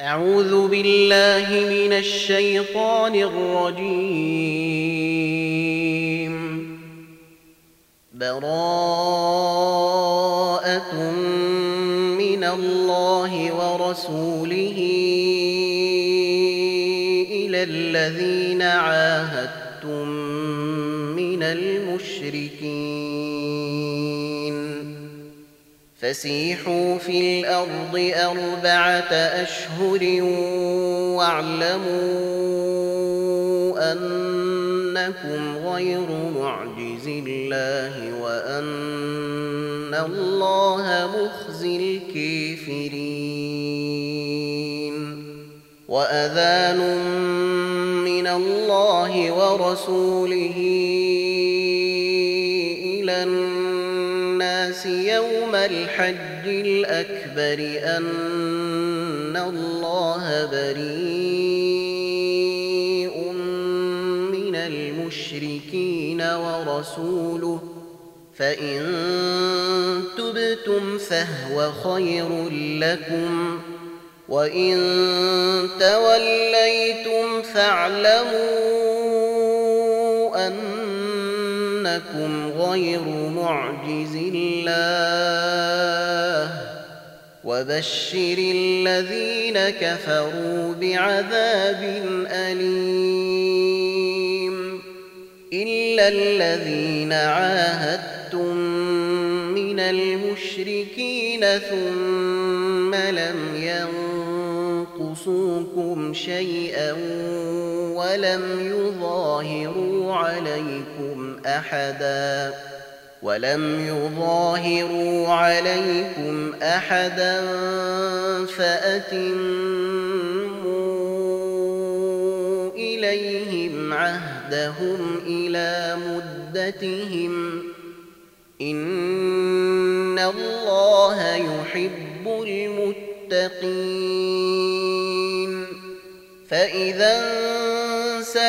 أعوذ بالله من الشيطان الرجيم. براءة من الله ورسوله إلى الذين عاهدتم فسيحوا في الأرض أربعة أشهر واعلموا أنكم غير معجز الله وأن الله مخزي الكافرين. وأذان من الله ورسوله الناس يوم الحج الأكبر أن الله بريء من المشركين ورسوله فإن تبتم فهو خير لكم وإن توليتم فاعلموا أنكم غير معجز الله وبشر الذين كفروا بعذاب أليم إلا الذين عاهدتم من المشركين ثم لم ينقصوكم شيئا ولم يظاهروا عليكم أحدا ولم يظاهروا عليكم أحدا فأتموا إليهم عهدهم إلى مدتهم إن الله يحب المتقين فإذا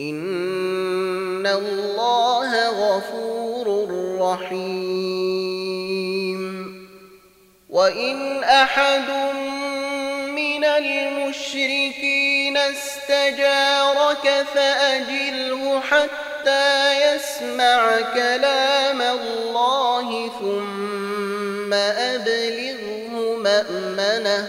إن الله غفور رحيم وإن أحد من المشركين استجارك فأجره حتى يسمع كلام الله ثم أبلغه مأمنه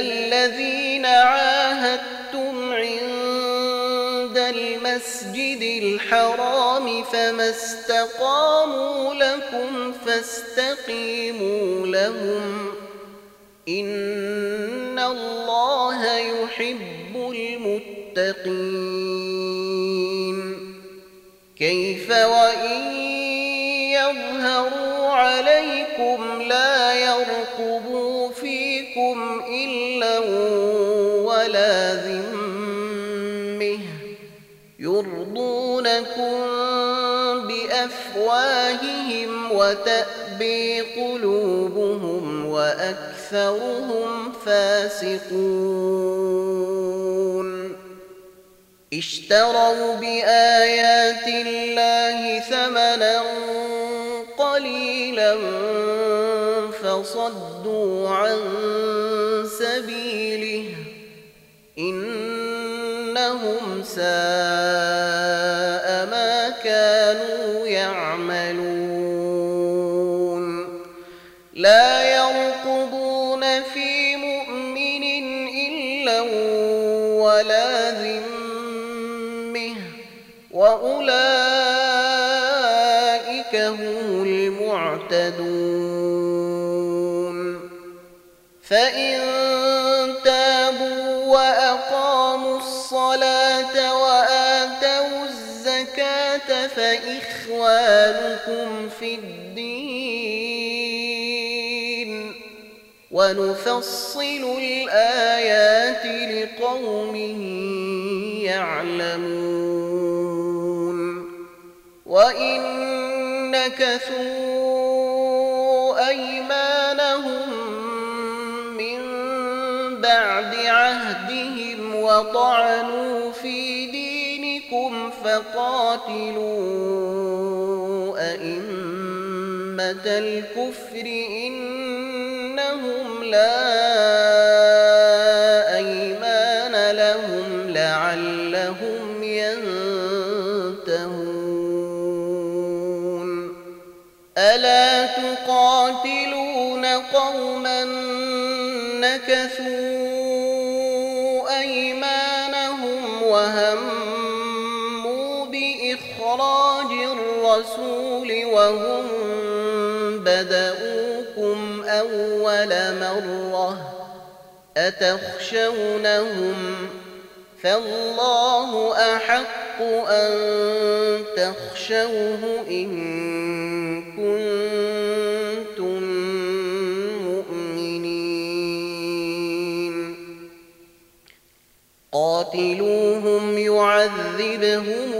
الذين عاهدتم عند المسجد الحرام فما استقاموا لكم فاستقيموا لهم. إن الله يحب المتقين. كيف وإن يظهروا عليكم لا يرقبوا فيكم ولا ذمه يرضونكم بأفواههم وتأبي قلوبهم وأكثرهم فاسقون. اشتروا بآيات الله ثمنا قليلا فصدوا عن ما كانوا يعملون. لا يرقبون في لمؤمن إلا ولا ذمه وأولئك هم المعتدون. فإن الزكاة فإخوانكم في الدين ونفصل الآيات لقوم يعلمون وإن نكثوا أيمانهم من بعد عهدهم وطعنوا في فقاتلوا أئمة الكفر إنهم لا أيمان لهم لعلهم ينتهون. ألا تقاتلون قوما نكثوا الرسول وهم بدؤوكم أول مرة أتخشونهم فالله أحق أن تخشوه إن كنتم مؤمنين. قاتلوهم يعذبهم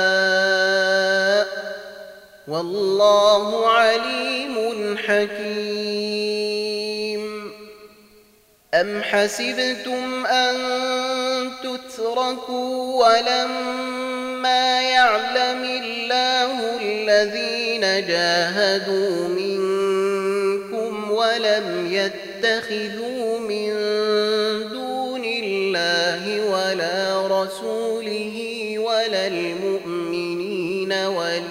والله عليم حكيم. أم حسبتم أن تتركوا ولما يعلم الله الذين جاهدوا منكم ولم يتخذوا من دون الله ولا رسوله ولا المؤمنين وليجه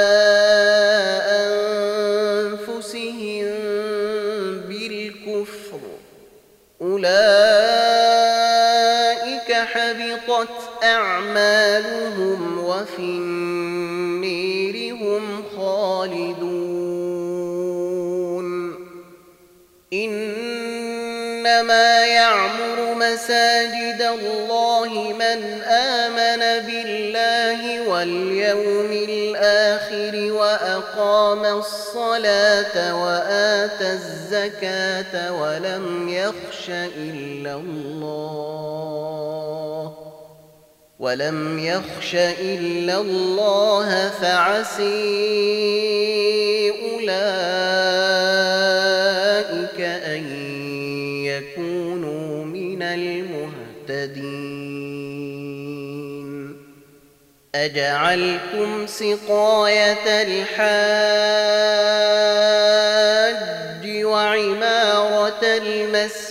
وفي النير هم خالدون. إنما يعمر مساجد الله من آمن بالله واليوم الآخر وأقام الصلاة وآتى الزكاة ولم يخش إلا الله. ولم يخش إلا الله فعسي أولئك أن يكونوا من المهتدين أجعلكم سقاية الحاج وعمارة المسجد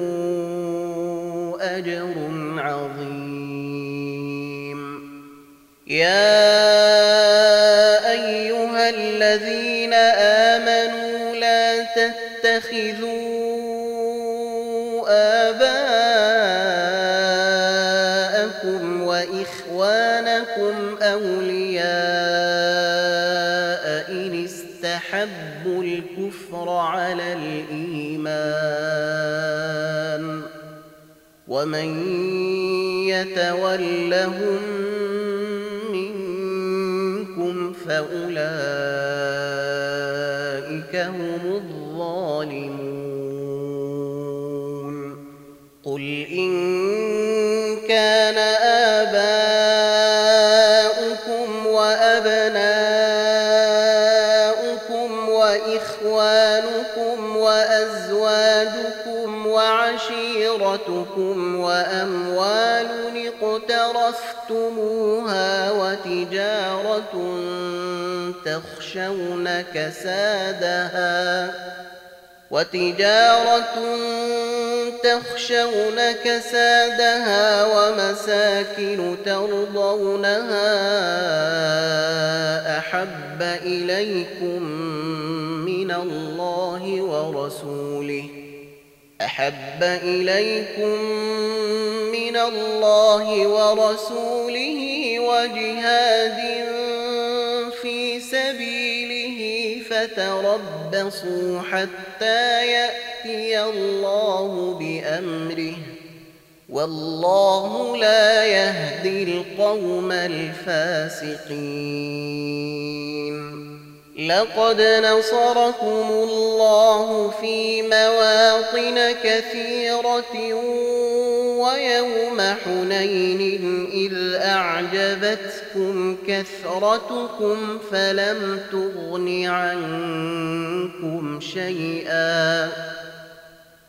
أجر عظيم. يا أيها الذين آمنوا لا تتخذوا آباءكم وإخوانكم أولياء إن استحبوا الكفر على الإيمان. ومن يتولهم منكم فأولئك هم وعشيرتكم وأموال اقترفتموها وتجارة تخشون كسادها وتجارة تخشون كسادها ومساكن ترضونها أحب إليكم من الله ورسوله أحب إليكم من الله ورسوله وجهاد في سبيله فتربصوا حتى يأتي الله بأمره. والله لا يهدي القوم الفاسقين. لقد نصركم الله في مواطن كثيرة ويوم حنين إذ أعجبتكم كثرتكم فلم تغن عنكم شيئا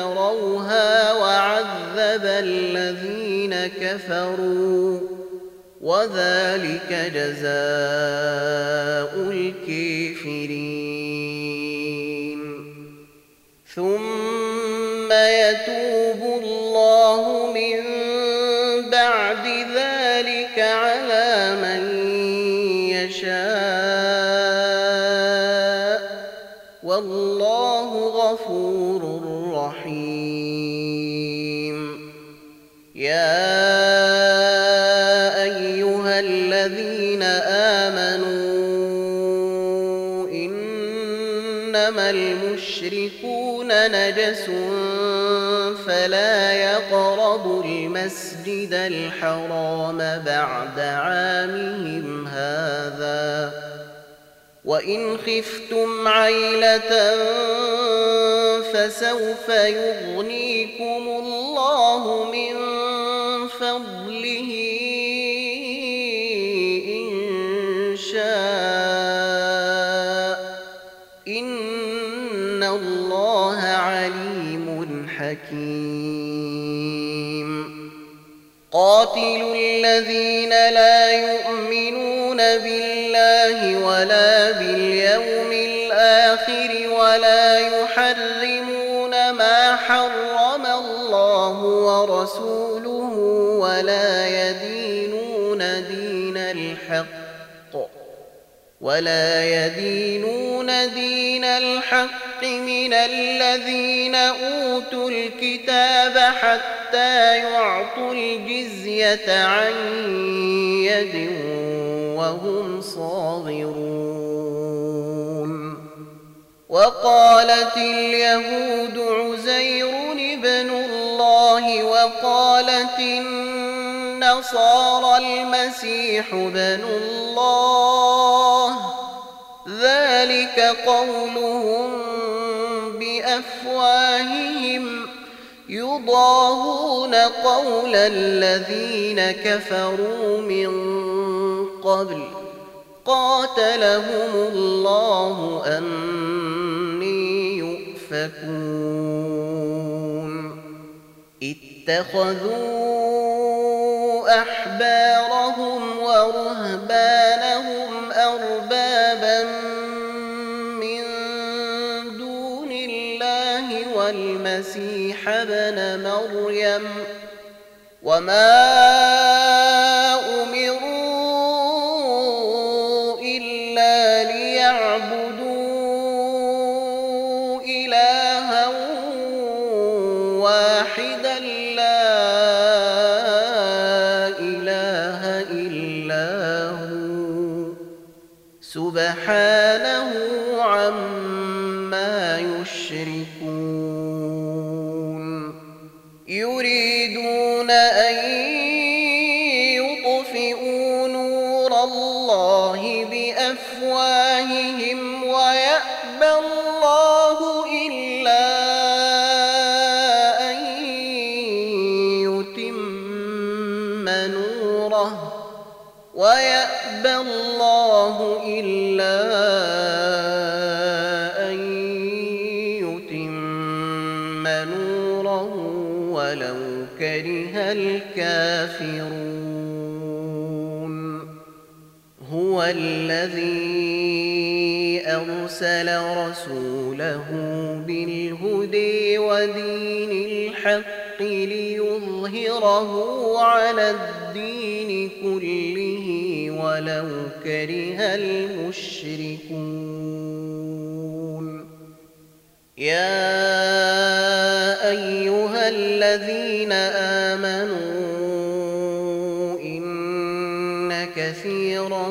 تروها وعذب الذين كفروا. وذلك جزاء الكافرين. ثم يتوب الله نجس فلا يقربوا المسجد الحرام بعد عامهم هذا. وإن خفتم عيلة فسوف يغنيكم الله من الذين لا يؤمنون بالله ولا باليوم الآخر ولا يحرمون ما حرم الله ورسوله ولا يدينون دين الحق ولا يدينون دين الحق من الذين أوتوا الكتاب حتى يعطوا الجزية عن يد وهم صاغرون. وقالت اليهود عزير ابن الله وقالت النصارى المسيح ابن الله ذلك قولهم بأفواههم يضاهون قول الذين كفروا من قبل قاتلهم الله أني يؤفكون اتخذوا أحبارهم ورهبانهم أربابا والمسيح ابن مريم. وما يتم نوره ويأبى الله إلا أن يتم نوره ولو كره الكافرون هو الذي أرسل رسوله بالهدي ودين الحق ليظهره على الدين كله ولو كره المشركون. يا أيها الذين آمنوا إن كثيرا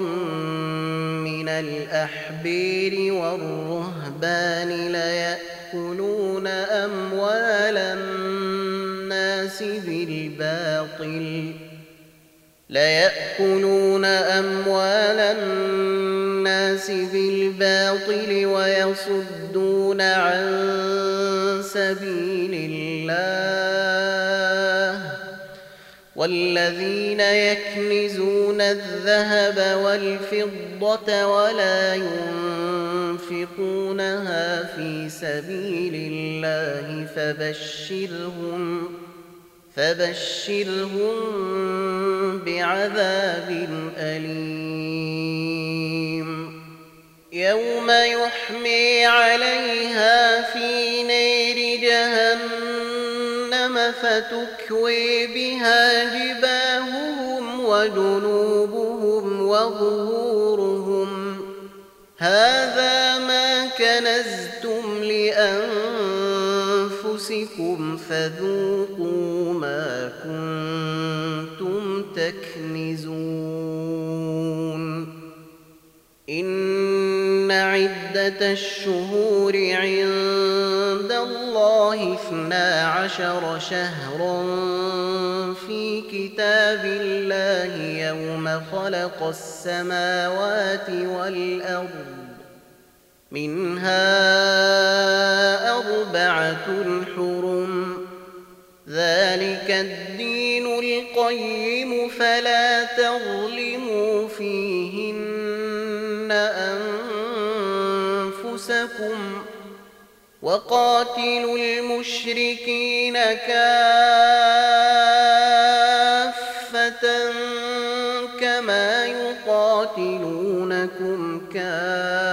من الأحبير والرهبان ليأكلون بالباطل ليأكلون أموال الناس بالباطل ويصدون عن سبيل الله. والذين يكنزون الذهب والفضة ولا ينفقونها في سبيل الله فبشرهم فبشرهم بعذاب أليم. يوم يحمي عليها في نير جهنم فتكوي بها جباههم وجنوبهم وظهورهم. هذا ما كنزتم لأنفسكم فذوقوا ما كنتم تكنزون. إن عدة الشهور عند الله اثنا عشر شهرا في كتاب الله يوم خلق السماوات والأرض منها أربعة حرم ذلك الدين القيم فلا تظلموا فيهن أنفسكم وقاتلوا المشركين كافة كما يقاتلونكم كافة.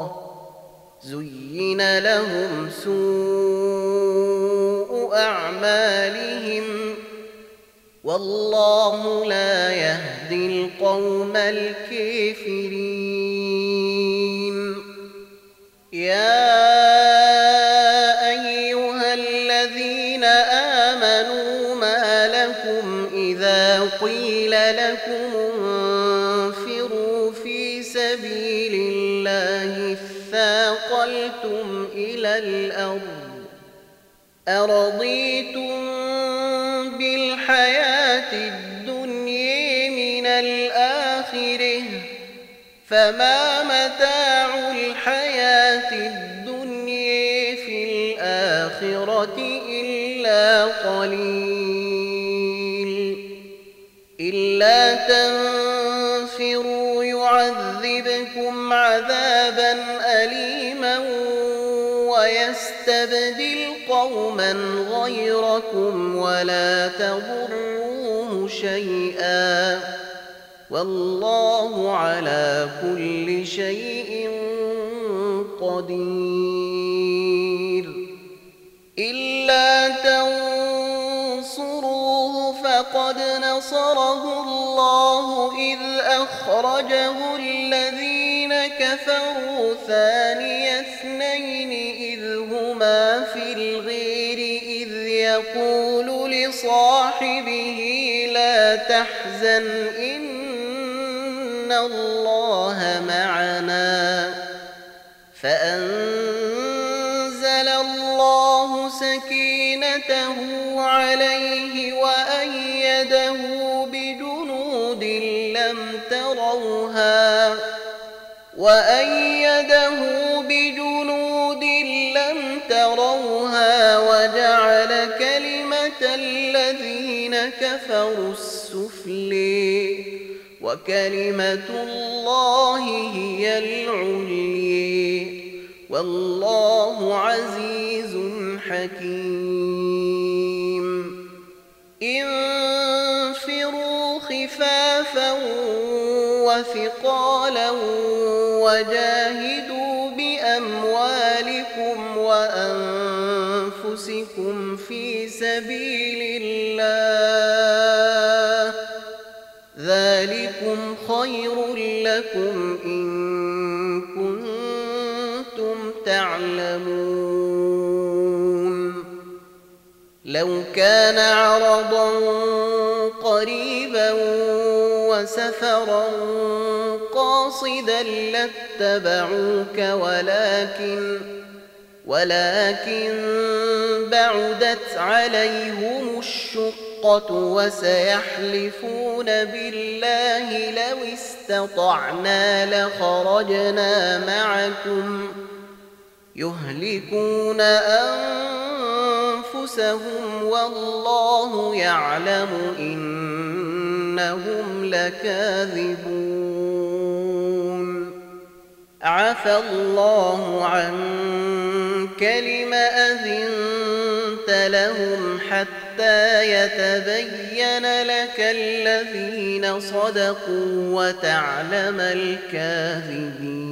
زين لهم سوء أعمالهم والله لا يهدي القوم الكافرين يا أيها الذين آمنوا ما لكم إذا قيل لكم الأرض. أرضيتم بالحياة الدنيا من الآخرة؟ فما متاع الحياة الدنيا في الآخرة إلا قليل. إلا تنفروا يعذبكم عذابا أليما ويستبدل قوما غيركم ولا تضروه شيئا والله على كل شيء قدير إلا تنصروه فقد نصره الله إذ أخرجه الذين كفروا ثاني اثنين إذ هما في الغير إذ يقول لصاحبه لا تحزن إن الله معنا فأنزل الله سكينته عليه وأيده بجنود لم تروها وأيده بجنود لم تروها وجعل كلمة الذين كفروا السفلي وكلمة الله هي العلي والله عزيز حكيم. انفروا خفافا وثقالا وجاهدوا بأموالكم وأنفسكم في سبيل الله. ذلكم خير لكم إن كنتم تعلمون. لو كان عرضا قريبا وسفرا قاصدا لاتبعوك ولكن ولكن بعدت عليهم الشقة وسيحلفون بالله لو استطعنا لخرجنا معكم يهلكون أنفسهم والله يعلم إنهم لكاذبون. عفى الله عنك لم أذنت لهم حتى يتبين لك الذين صدقوا وتعلم الكاذبين.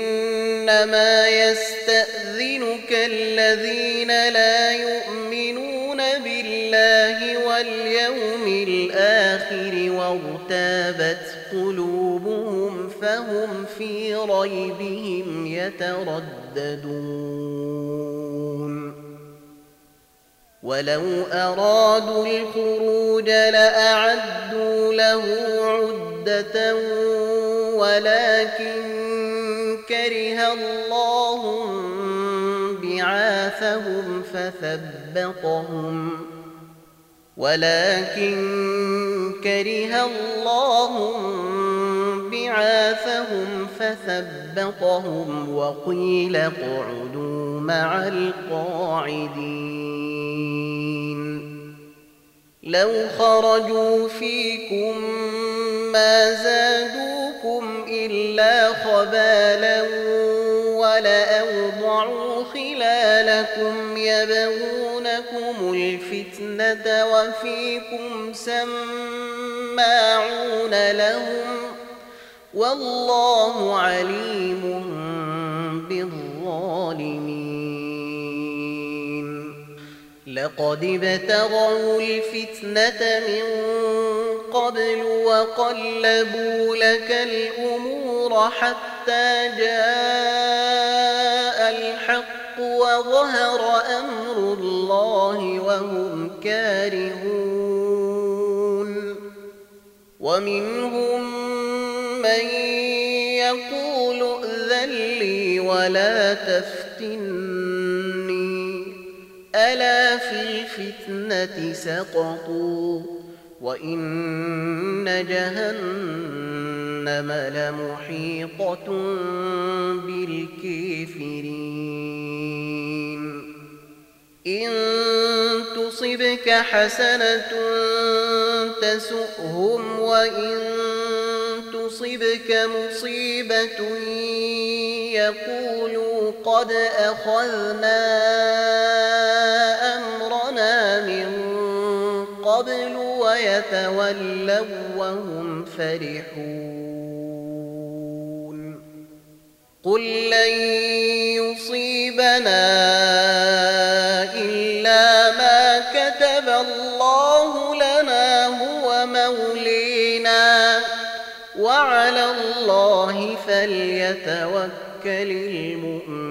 إنما يستأذنك الذين لا يؤمنون بالله واليوم الآخر وارتابت قلوبهم فهم في ريبهم يترددون. ولو أرادوا الخروج لأعدوا له عدة ولكن كره الله بعاثهم فثبطهم. ولكن كره الله بعاثهم فثبطهم وقيل اقعدوا مع القاعدين. لو خرجوا فيكم ما زادوكم إلا خبالا ولأوضعوا خلالكم يبغونكم الفتنة وفيكم سماعون لهم والله عليم بالظالمين. لقد ابتغوا الفتنة من قبل وقلبوا لك الأمور حتى جاء الحق وظهر أمر الله وهم كارهون ومنهم من يقول ائذن لي ولا تفتني ألا في الفتنة سقطوا وإن جهنم لمحيطة بالكافرين. إن تصبك حسنة تسؤهم وإن تصبك مصيبة يقولوا قد أخذنا قبل ويتولوا وهم فرحون. قل لن يصيبنا إلا ما كتب الله لنا هو مولينا. وعلى الله فليتوكل المؤمنون.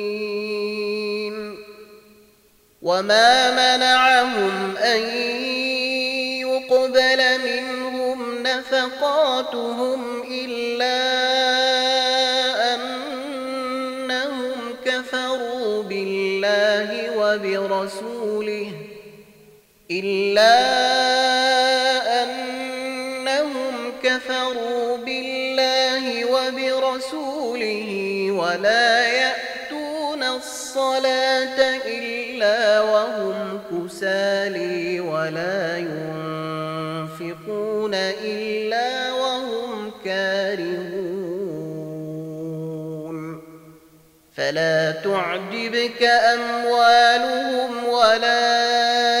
وما منعهم أن يقبل منهم نفقاتهم إلا أنهم كفروا بالله وبرسوله إلا أنهم كفروا بالله وبرسوله ولا يأتون الصلاة إلا وهم كسالي ولا ينفقون إلا وهم كارهون. فلا تعجبك أموالهم ولا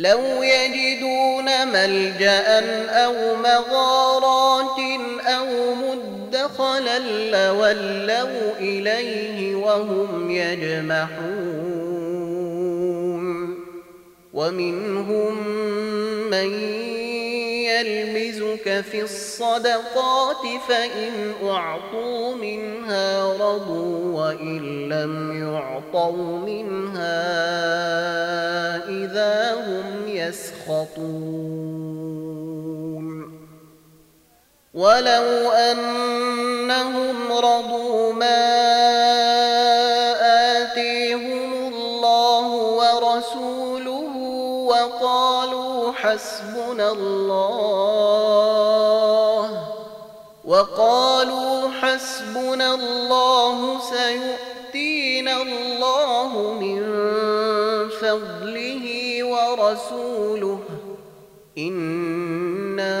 لو يجدون ملجأ أو مغارات أو مدخلا لولوا إليه وهم يجمحون. ومنهم من يلمزك في الصدقات فإن أعطوا منها رضوا وإن لم يعطوا منها إذا هم يسخطون. ولو أنهم رضوا ما حسبنا الله وقالوا حسبنا الله سيؤتينا الله من فضله ورسوله إنا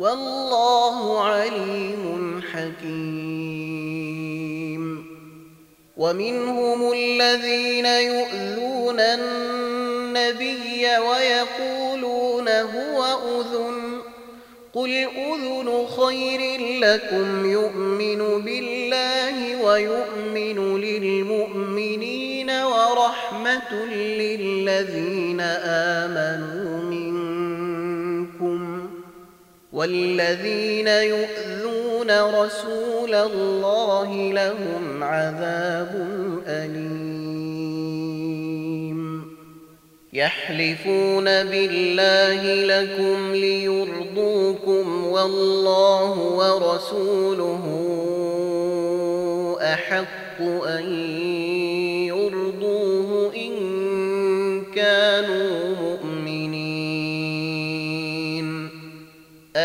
والله عليم حكيم. ومنهم الذين يؤذون النبي ويقولون هو أذن. قل أذن خير لكم يؤمن بالله ويؤمن للمؤمنين ورحمة للذين آمنوا منكم والذين يؤذون رسول الله لهم عذاب أليم. يحلفون بالله لكم ليرضوكم والله ورسوله أحق أن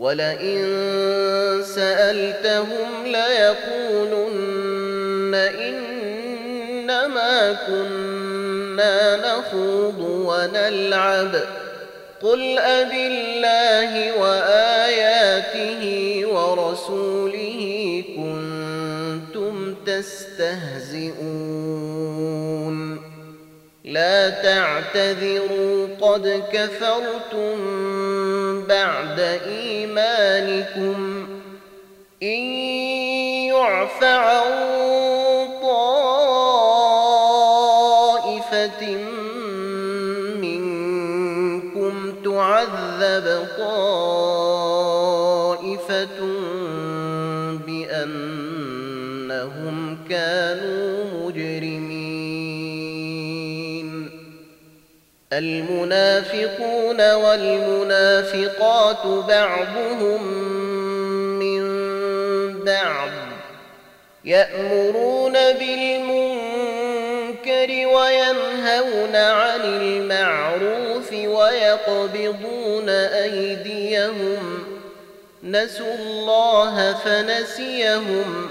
ولئن سألتهم ليقولن إنما كنا نخوض ونلعب. قل أب الله وآياته ورسوله كنتم تستهزئون. لا تعتذروا قد كفرتم بعد إيمانكم. إن يعف عن طائفة منكم تعذب طائفة بأنهم كانوا المنافقون والمنافقات بعضهم من بعض يأمرون بالمنكر وينهون عن المعروف ويقبضون أيديهم نسوا الله فنسيهم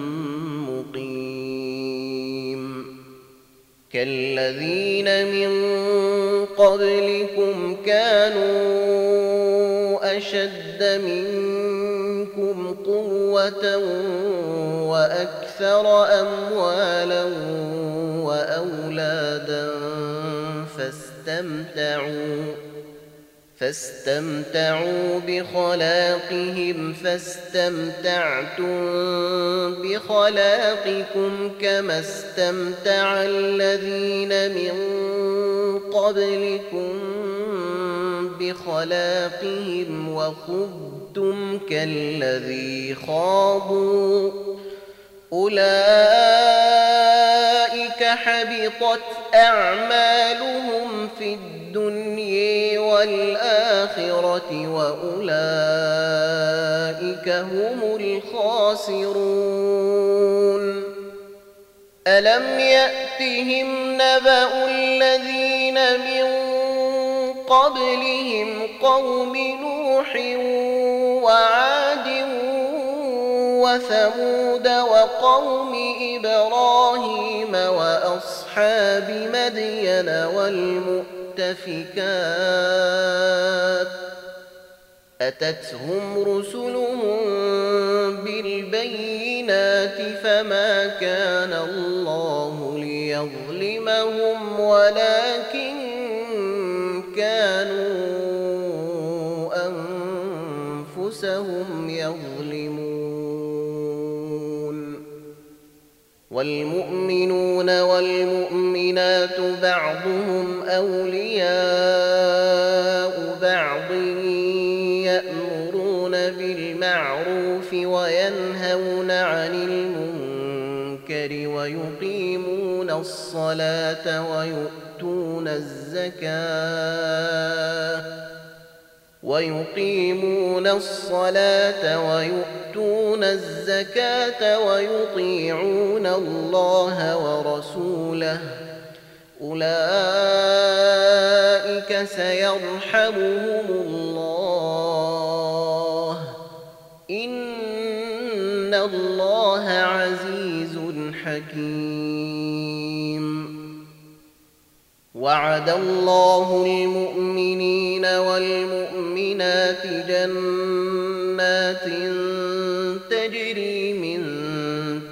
كالذين من قبلكم كانوا أشد منكم قوة وأكثر أموالا وأولادا فاستمتعوا فاستمتعوا بخلاقهم فاستمتعتم بخلاقكم كما استمتع الذين من قبلكم بخلاقهم وخذتم كالذي خاضوا. أولئك حبطت أعمالهم في الدنيا والآخرة وأولئك هم الخاسرون. ألم يأتهم نبأ الذين من قبلهم قوم نوح وعاد وثمود وقوم إبراهيم وأصحاب مدين والمؤتفكات أتتهم رسلهم بالبينات فما كان الله ليظلمهم ولكن كانوا أنفسهم والمؤمنون والمؤمنات بعضهم أولياء بعض يأمرون بالمعروف وينهون عن المنكر ويقيمون الصلاة ويؤتون الزكاة ويقيمون الصلاة ويؤتون الزكاة ويطيعون الله ورسوله. أولئك سيرحمهم الله. إن الله عزيز حكيم. وعد الله المؤمنين والمؤمنات جنات تجري من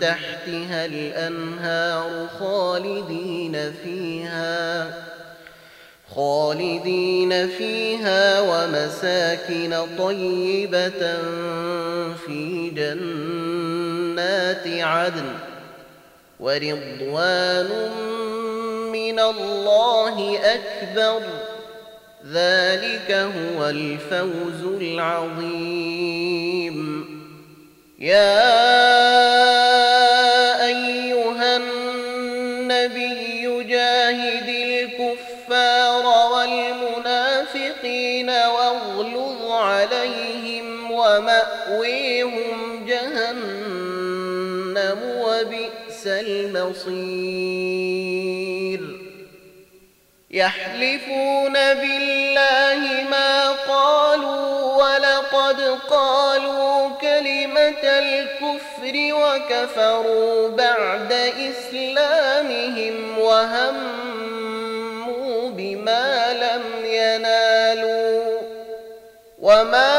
تحتها الأنهار خالدين فيها خالدين فيها ومساكن طيبة في جنات عدن. ورضوان من الله أكبر. ذلك هو الفوز العظيم. يا أيها النبي جاهد الكفار والمنافقين واغلظ عليهم ومأويهم جهنم وبئس المصير. يحلفون بالله ما قالوا ولقد قالوا كلمة الكفر وكفروا بعد إسلامهم وهموا بما لم ينالوا وما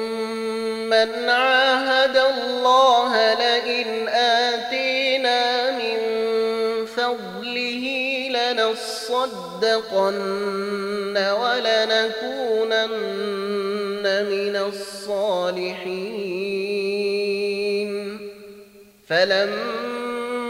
من عاهد الله لئن آتينا من فضله لنصدقن ولنكونن من الصالحين فلما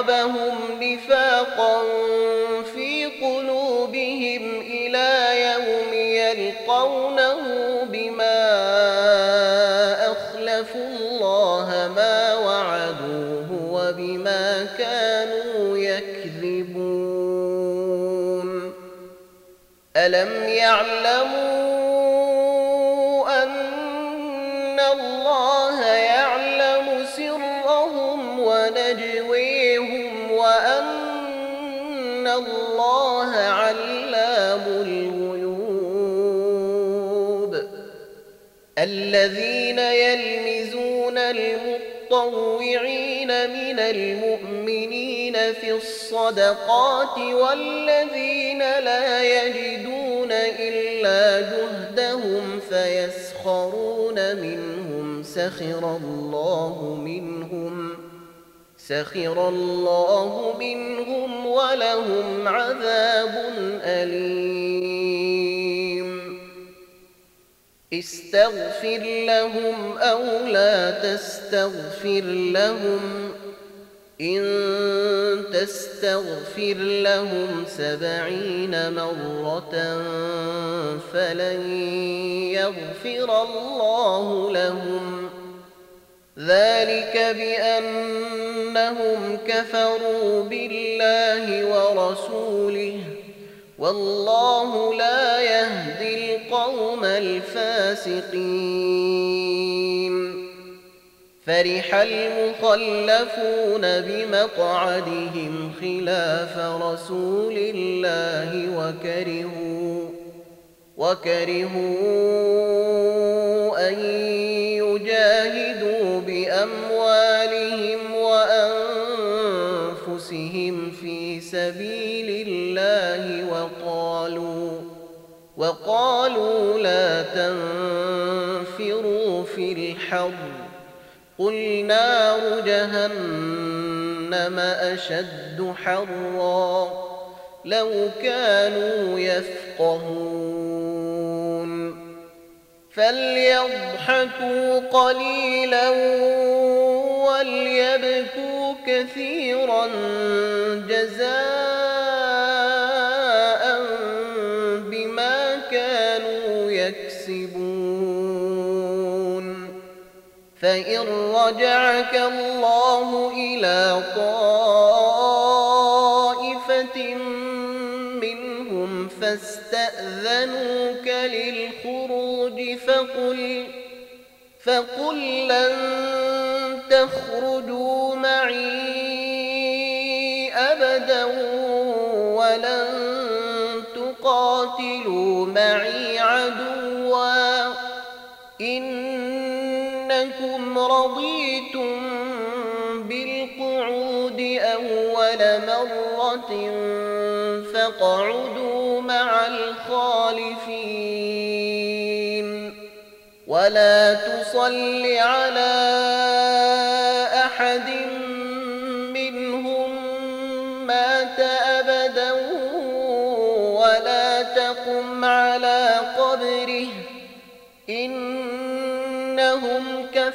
فأعقبهم نفاقا في قلوبهم إلى يوم يلقونه بما أخلفوا الله ما وعدوه وبما كانوا يكذبون ألم يعلموا المطوعين من المؤمنين في الصدقات والذين لا يجدون إلا جهدهم فيسخرون منهم سخر الله منهم سخر الله منهم ولهم عذاب أليم استغفر لهم أو لا تستغفر لهم. إن تستغفر لهم سبعين مرة فلن يغفر الله لهم. ذلك بأنهم كفروا بالله ورسوله. والله لا يهدي القوم الفاسقين. فرح المخلفون بمقعدهم خلاف رسول الله وكرهوا وكرهوا أن يجاهدوا بأموالهم وأنفسهم في سبيل الله وقالوا لا تنفروا في الحر قل نار جهنم أشد حرا لو كانوا يفقهون فليضحكوا قليلا وليبكوا كثيرا جزاء فإن رجعك الله إلى طائفة منهم فاستأذنوك للخروج فقل فقل لن تخرجوا معي أبدا ولن تقاتلوا معي عدوا إنكم رضيتم بالقعود أول مرة فاقعدوا مع الخالفين ولا تصل على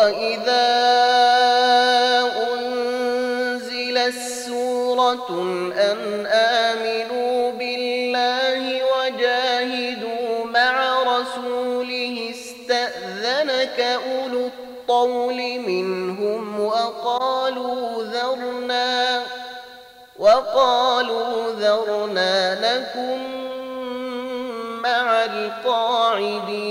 وإذا أن آمنوا بالله وجاهدوا مع رسوله استأذنك أولو الطول منهم وقالوا ذرنا وقالوا ذرنا لكم مع القاعدين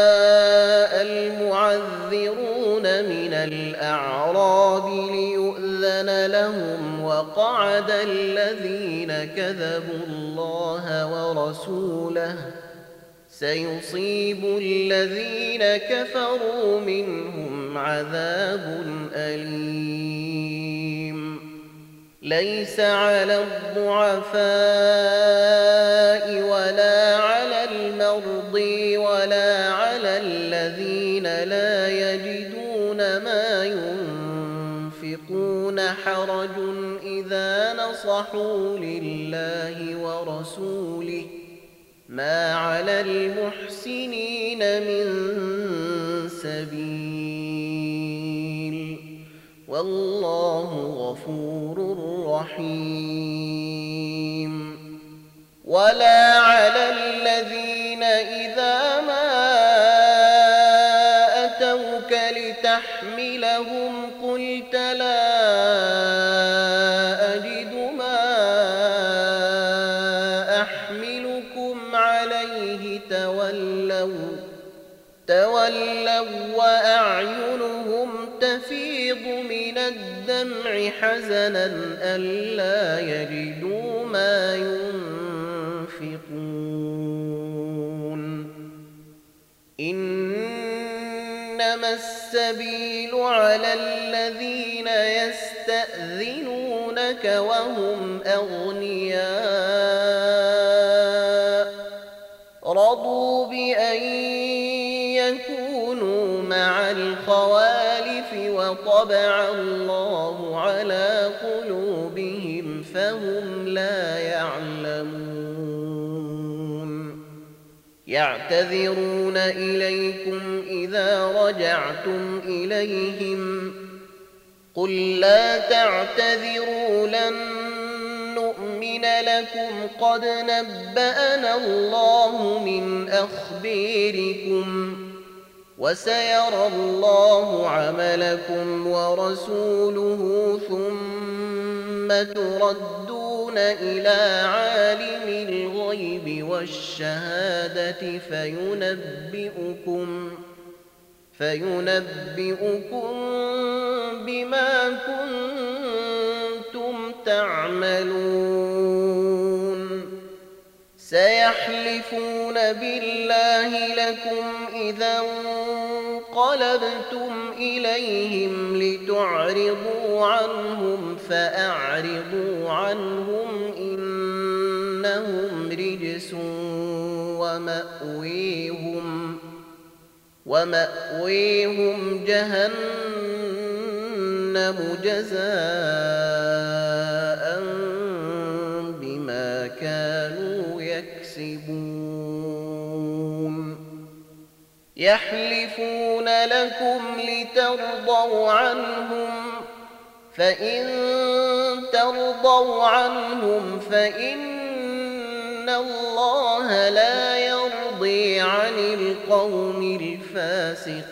وقعد الذين كذبوا الله ورسوله سيصيب الذين كفروا منهم عذاب أليم. ليس على الضعفاء ولا نصحوا لله ورسوله ما على المحسنين من سبيل والله غفور رحيم. ولا على الذين إذا ما أتوك لتحملهم الدمع حزنا ألا يجدوا ما ينفقون. إنما السبيل على الذين يستأذنونك وهم أغنياء. وطبع الله على قلوبهم فهم لا يعلمون. يعتذرون إليكم إذا رجعتم إليهم. قل لا تعتذروا لن نؤمن لكم. قد نبأنا الله من أخبيركم وسيرى الله عملكم ورسوله ثم تردون إلى عالم الغيب والشهادة فينبئكم فينبئكم بما كنتم تعملون سيحلفون بالله لكم إذا انقلبتم إليهم لتعرضوا عنهم فأعرضوا عنهم إنهم رجس ومأويهم ومأويهم جهنم جزاء يحلفون لكم لترضوا عنهم فإن ترضوا عنهم فإن الله لا يرضي عن القوم الفاسقين.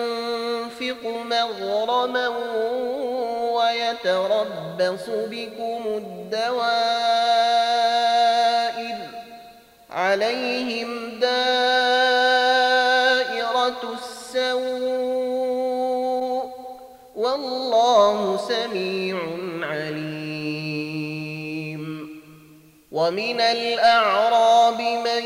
مغرما ويتربص بكم الدوائر عليهم دائرة السوء والله سميع عليم ومن الأعراب من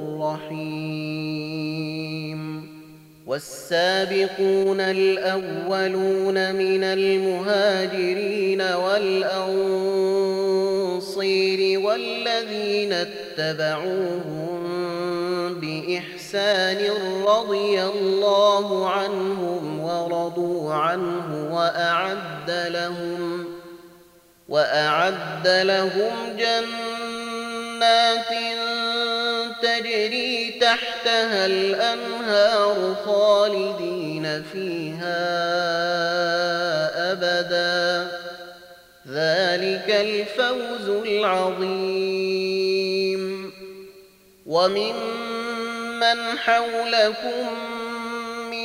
رحيم والسابقون الأولون من المهاجرين والأنصير والذين اتبعوهم بإحسان رضي الله عنهم ورضوا عنه وأعد لهم وأعد لهم جنات تجري تحتها الأنهار خالدين فيها أبدا. ذلك الفوز العظيم. وممن حولكم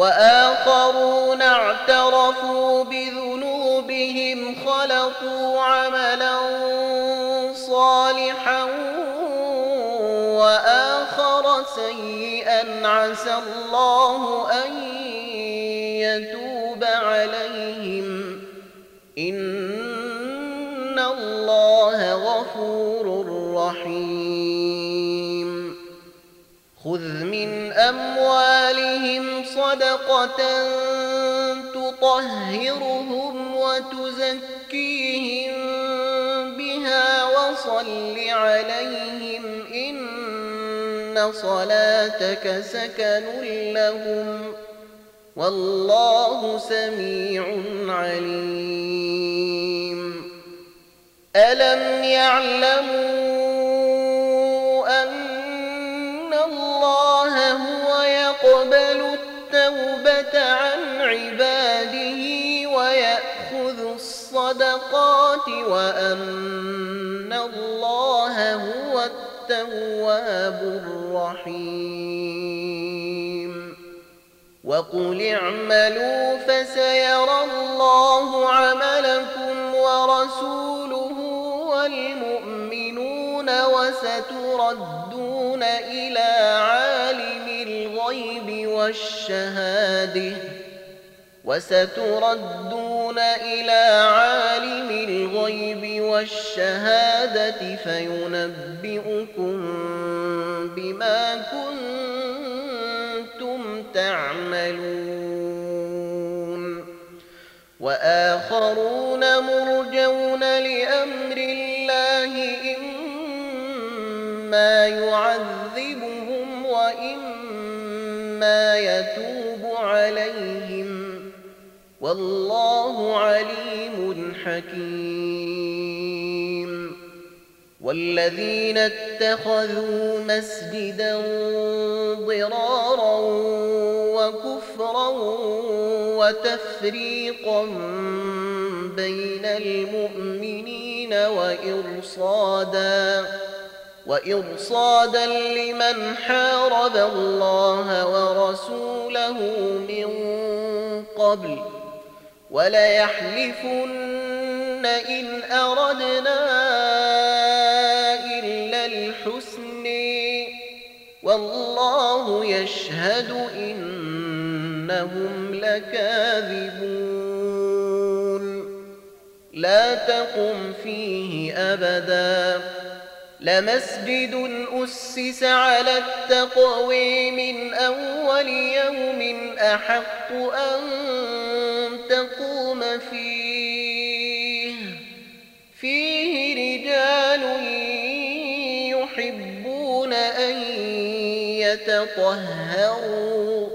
وآخرون اعترفوا بذنوبهم خلقوا عملا صالحا وآخر سيئا عسى الله أن يتوب عليهم. إن الله غفور رحيم. خذ من أموالهم صدقة تطهرهم وتزكيهم بها وصل عليهم إن صلاتك سكن لهم والله سميع عليم. ألم يعلموا التوبة عن عباده ويأخذ الصدقات وأن الله هو التواب الرحيم. وقل اعملوا فسيرى الله عملكم ورسوله والمؤمنون وستردون إلى والشهادة وستردون إلى عالم الغيب والشهادة فينبئكم بما كنتم تعملون. وآخرون مرجون لأمر الله إما يعذبهم وإما يتوب عليهم والله عليم حكيم. والذين اتخذوا مسجدا ضرارا وكفرا وتفريقا بين المؤمنين وإرصادا وإرصادا لمن حارب الله ورسوله من قبل وليحلفن إن أردنا إلا الحسن. والله يشهد إنهم لكاذبون. لا تقم فيه أبدا. لمسجد أسس على التقوي من أول يوم أحق أن تقوم فيه. فيه رجال يحبون أن يتطهروا.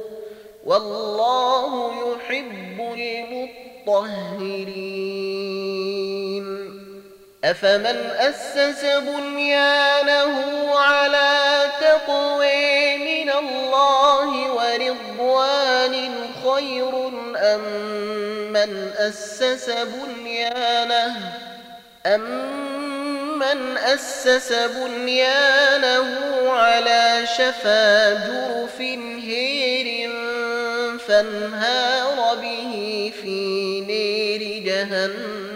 والله يحب المطهرين. أفمن أسس بنيانه على تقوي من الله ورضوان خير أم من أسس بنيانه؟ أم من أسس بنيانه على شفا جرف هير فانهار به في نير جهنم؟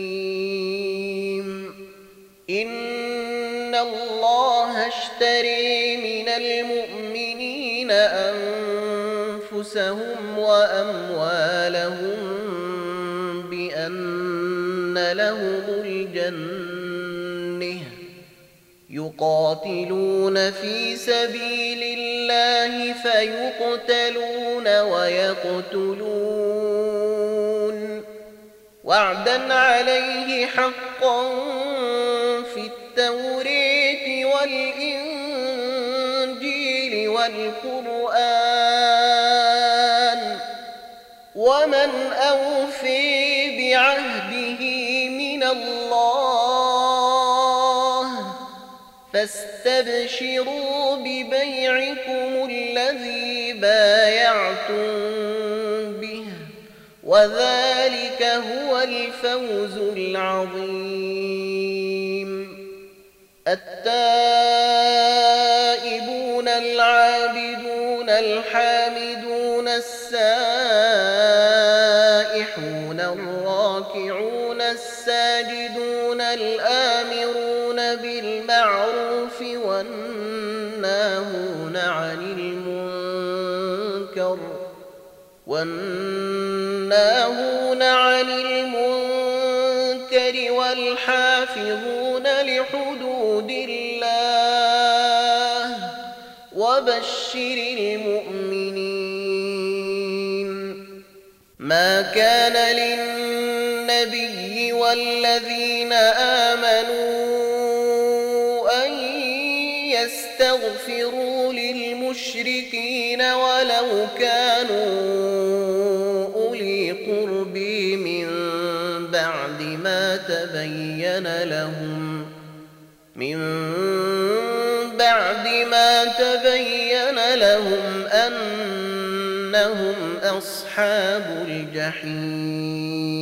اشتري من المؤمنين أنفسهم وأموالهم بأن لهم الجنة يقاتلون في سبيل الله فيقتلون ويقتلون وعدا عليه حقا الله فاستبشروا ببيعكم الذي بايعتم به وذلك هو الفوز العظيم. التائبون العابدون الحامدون السائحون الساجدون الآمرون بالمعروف والناهون عن المنكر والناهون عن المنكر والحافظون لحدود الله وبشر المؤمنين. ما كان للنبي والذين آمنوا أن يستغفروا للمشركين ولو كانوا أولي قرب من بعد ما تبين لهم من بعد ما تبين لهم أنهم أصحاب الجحيم.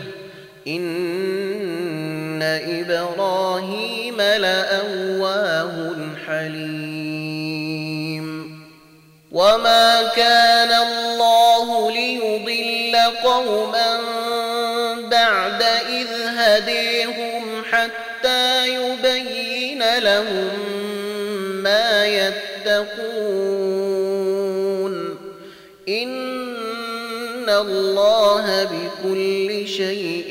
إن إبراهيم لأواه حليم وما كان الله ليضل قوما بعد إذ هديهم حتى يبين لهم ما يتقون إن الله بكل شيء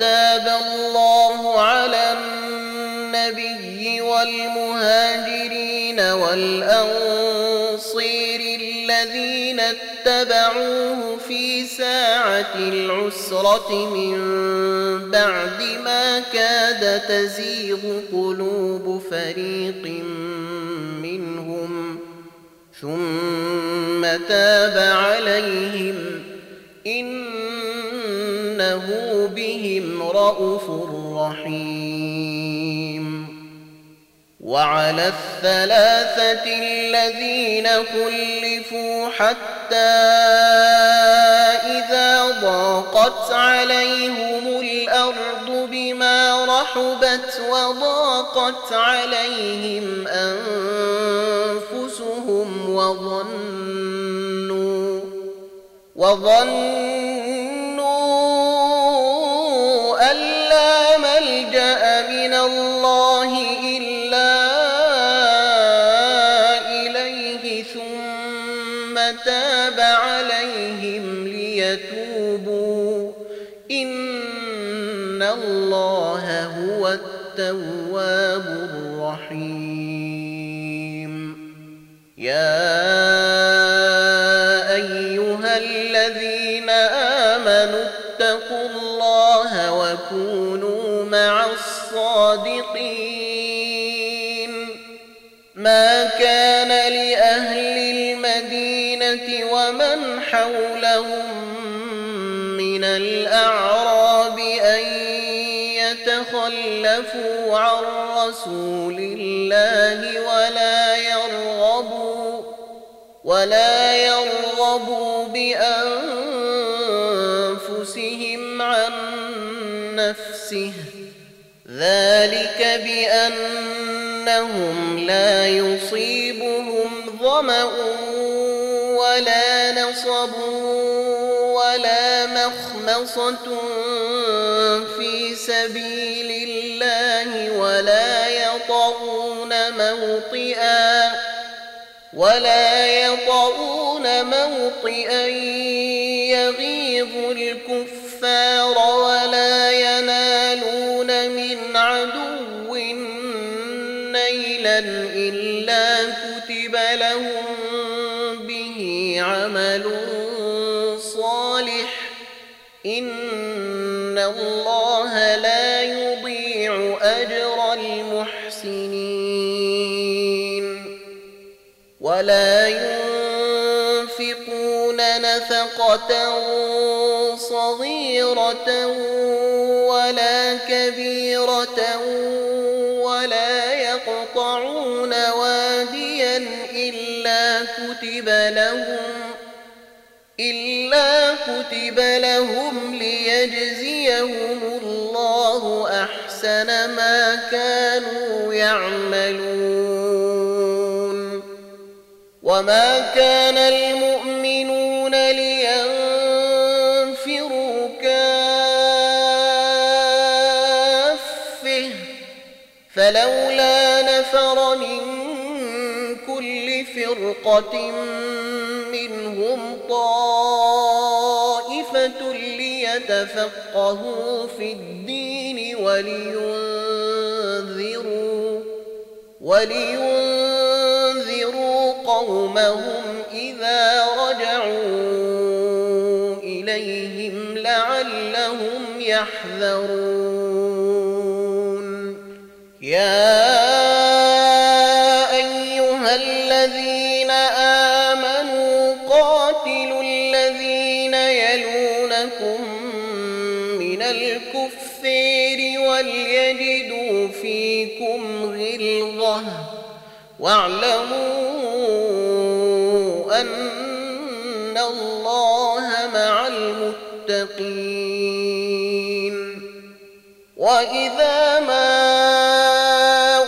تاب الله على النبي والمهاجرين والأنصير الذين اتبعوه في ساعة العسرة من بعد ما كاد تزيغ قلوب فريق منهم. ثم تاب عليهم. إنه بهم رءوف رحيم. وعلى الثلاثة الذين خلفوا حتى إذا ضاقت عليهم الأرض بما رحبت وضاقت عليهم أنفسهم وظنوا وظنوا التواب الرحيم. يا أيها الذين آمنوا اتقوا الله وكونوا مع الصادقين. ما كان لأهل المدينة ومن حولهم من الأعراب يتخلفوا عن رسول الله ولا يرغبوا ولا يرغبوا بأنفسهم عن نفسه. ذلك بأنهم لا يصيبهم ظمأ ولا نصب ولا مخمصة في سبيل الله ولا يطعون موطئا ولا يطعون موطئا يغيظ الكفار ولا ينالون من عدو نيلا إلا كتب لهم الله لا يضيع أجر المحسنين ولا ينفقون نفقة صغيرة ولا كبيرة ولا يقطعون واديا إلا كتب لهم إلا كتب لهم ليجزيهم الله أحسن ما كانوا يعملون وما كان المؤمنون لينفروا كافة فلولا نفر من كل فرقة منهم منهم طائفة ليتفقهوا في الدين ولينذروا ولينذروا قومهم إذا رجعوا إليهم لعلهم يحذرون. يا واعلموا أن الله مع المتقين. وإذا ما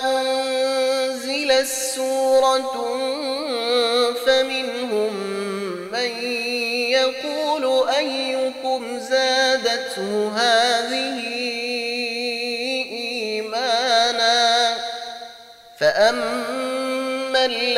أنزلت سورة فمنهم من يقول أيكم زادته هذه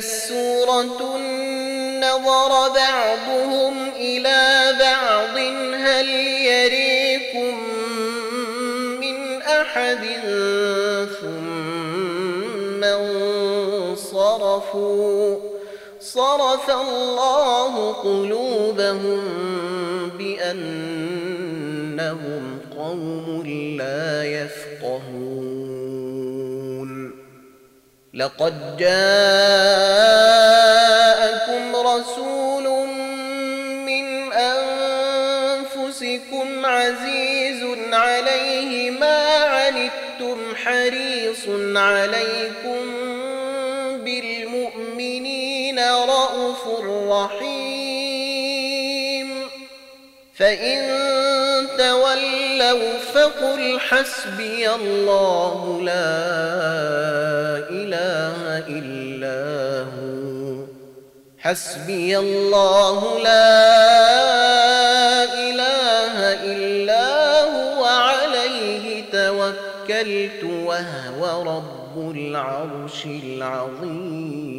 سورة نظر بعضهم إلى بعض هل يريكم من أحد؟ ثم انصرفوا صرف الله قلوبهم بأنهم قوم لا يفقهون. لقد جاءكم رسول من أنفسكم عزيز عليه ما عنتم حريص عليكم بالمؤمنين رءوف رحيم. فإن تولوا فقل حسبي الله لا إله إلا هو. حسبي الله لا إله إلا هو عليه توكلت وهو رب العرش العظيم.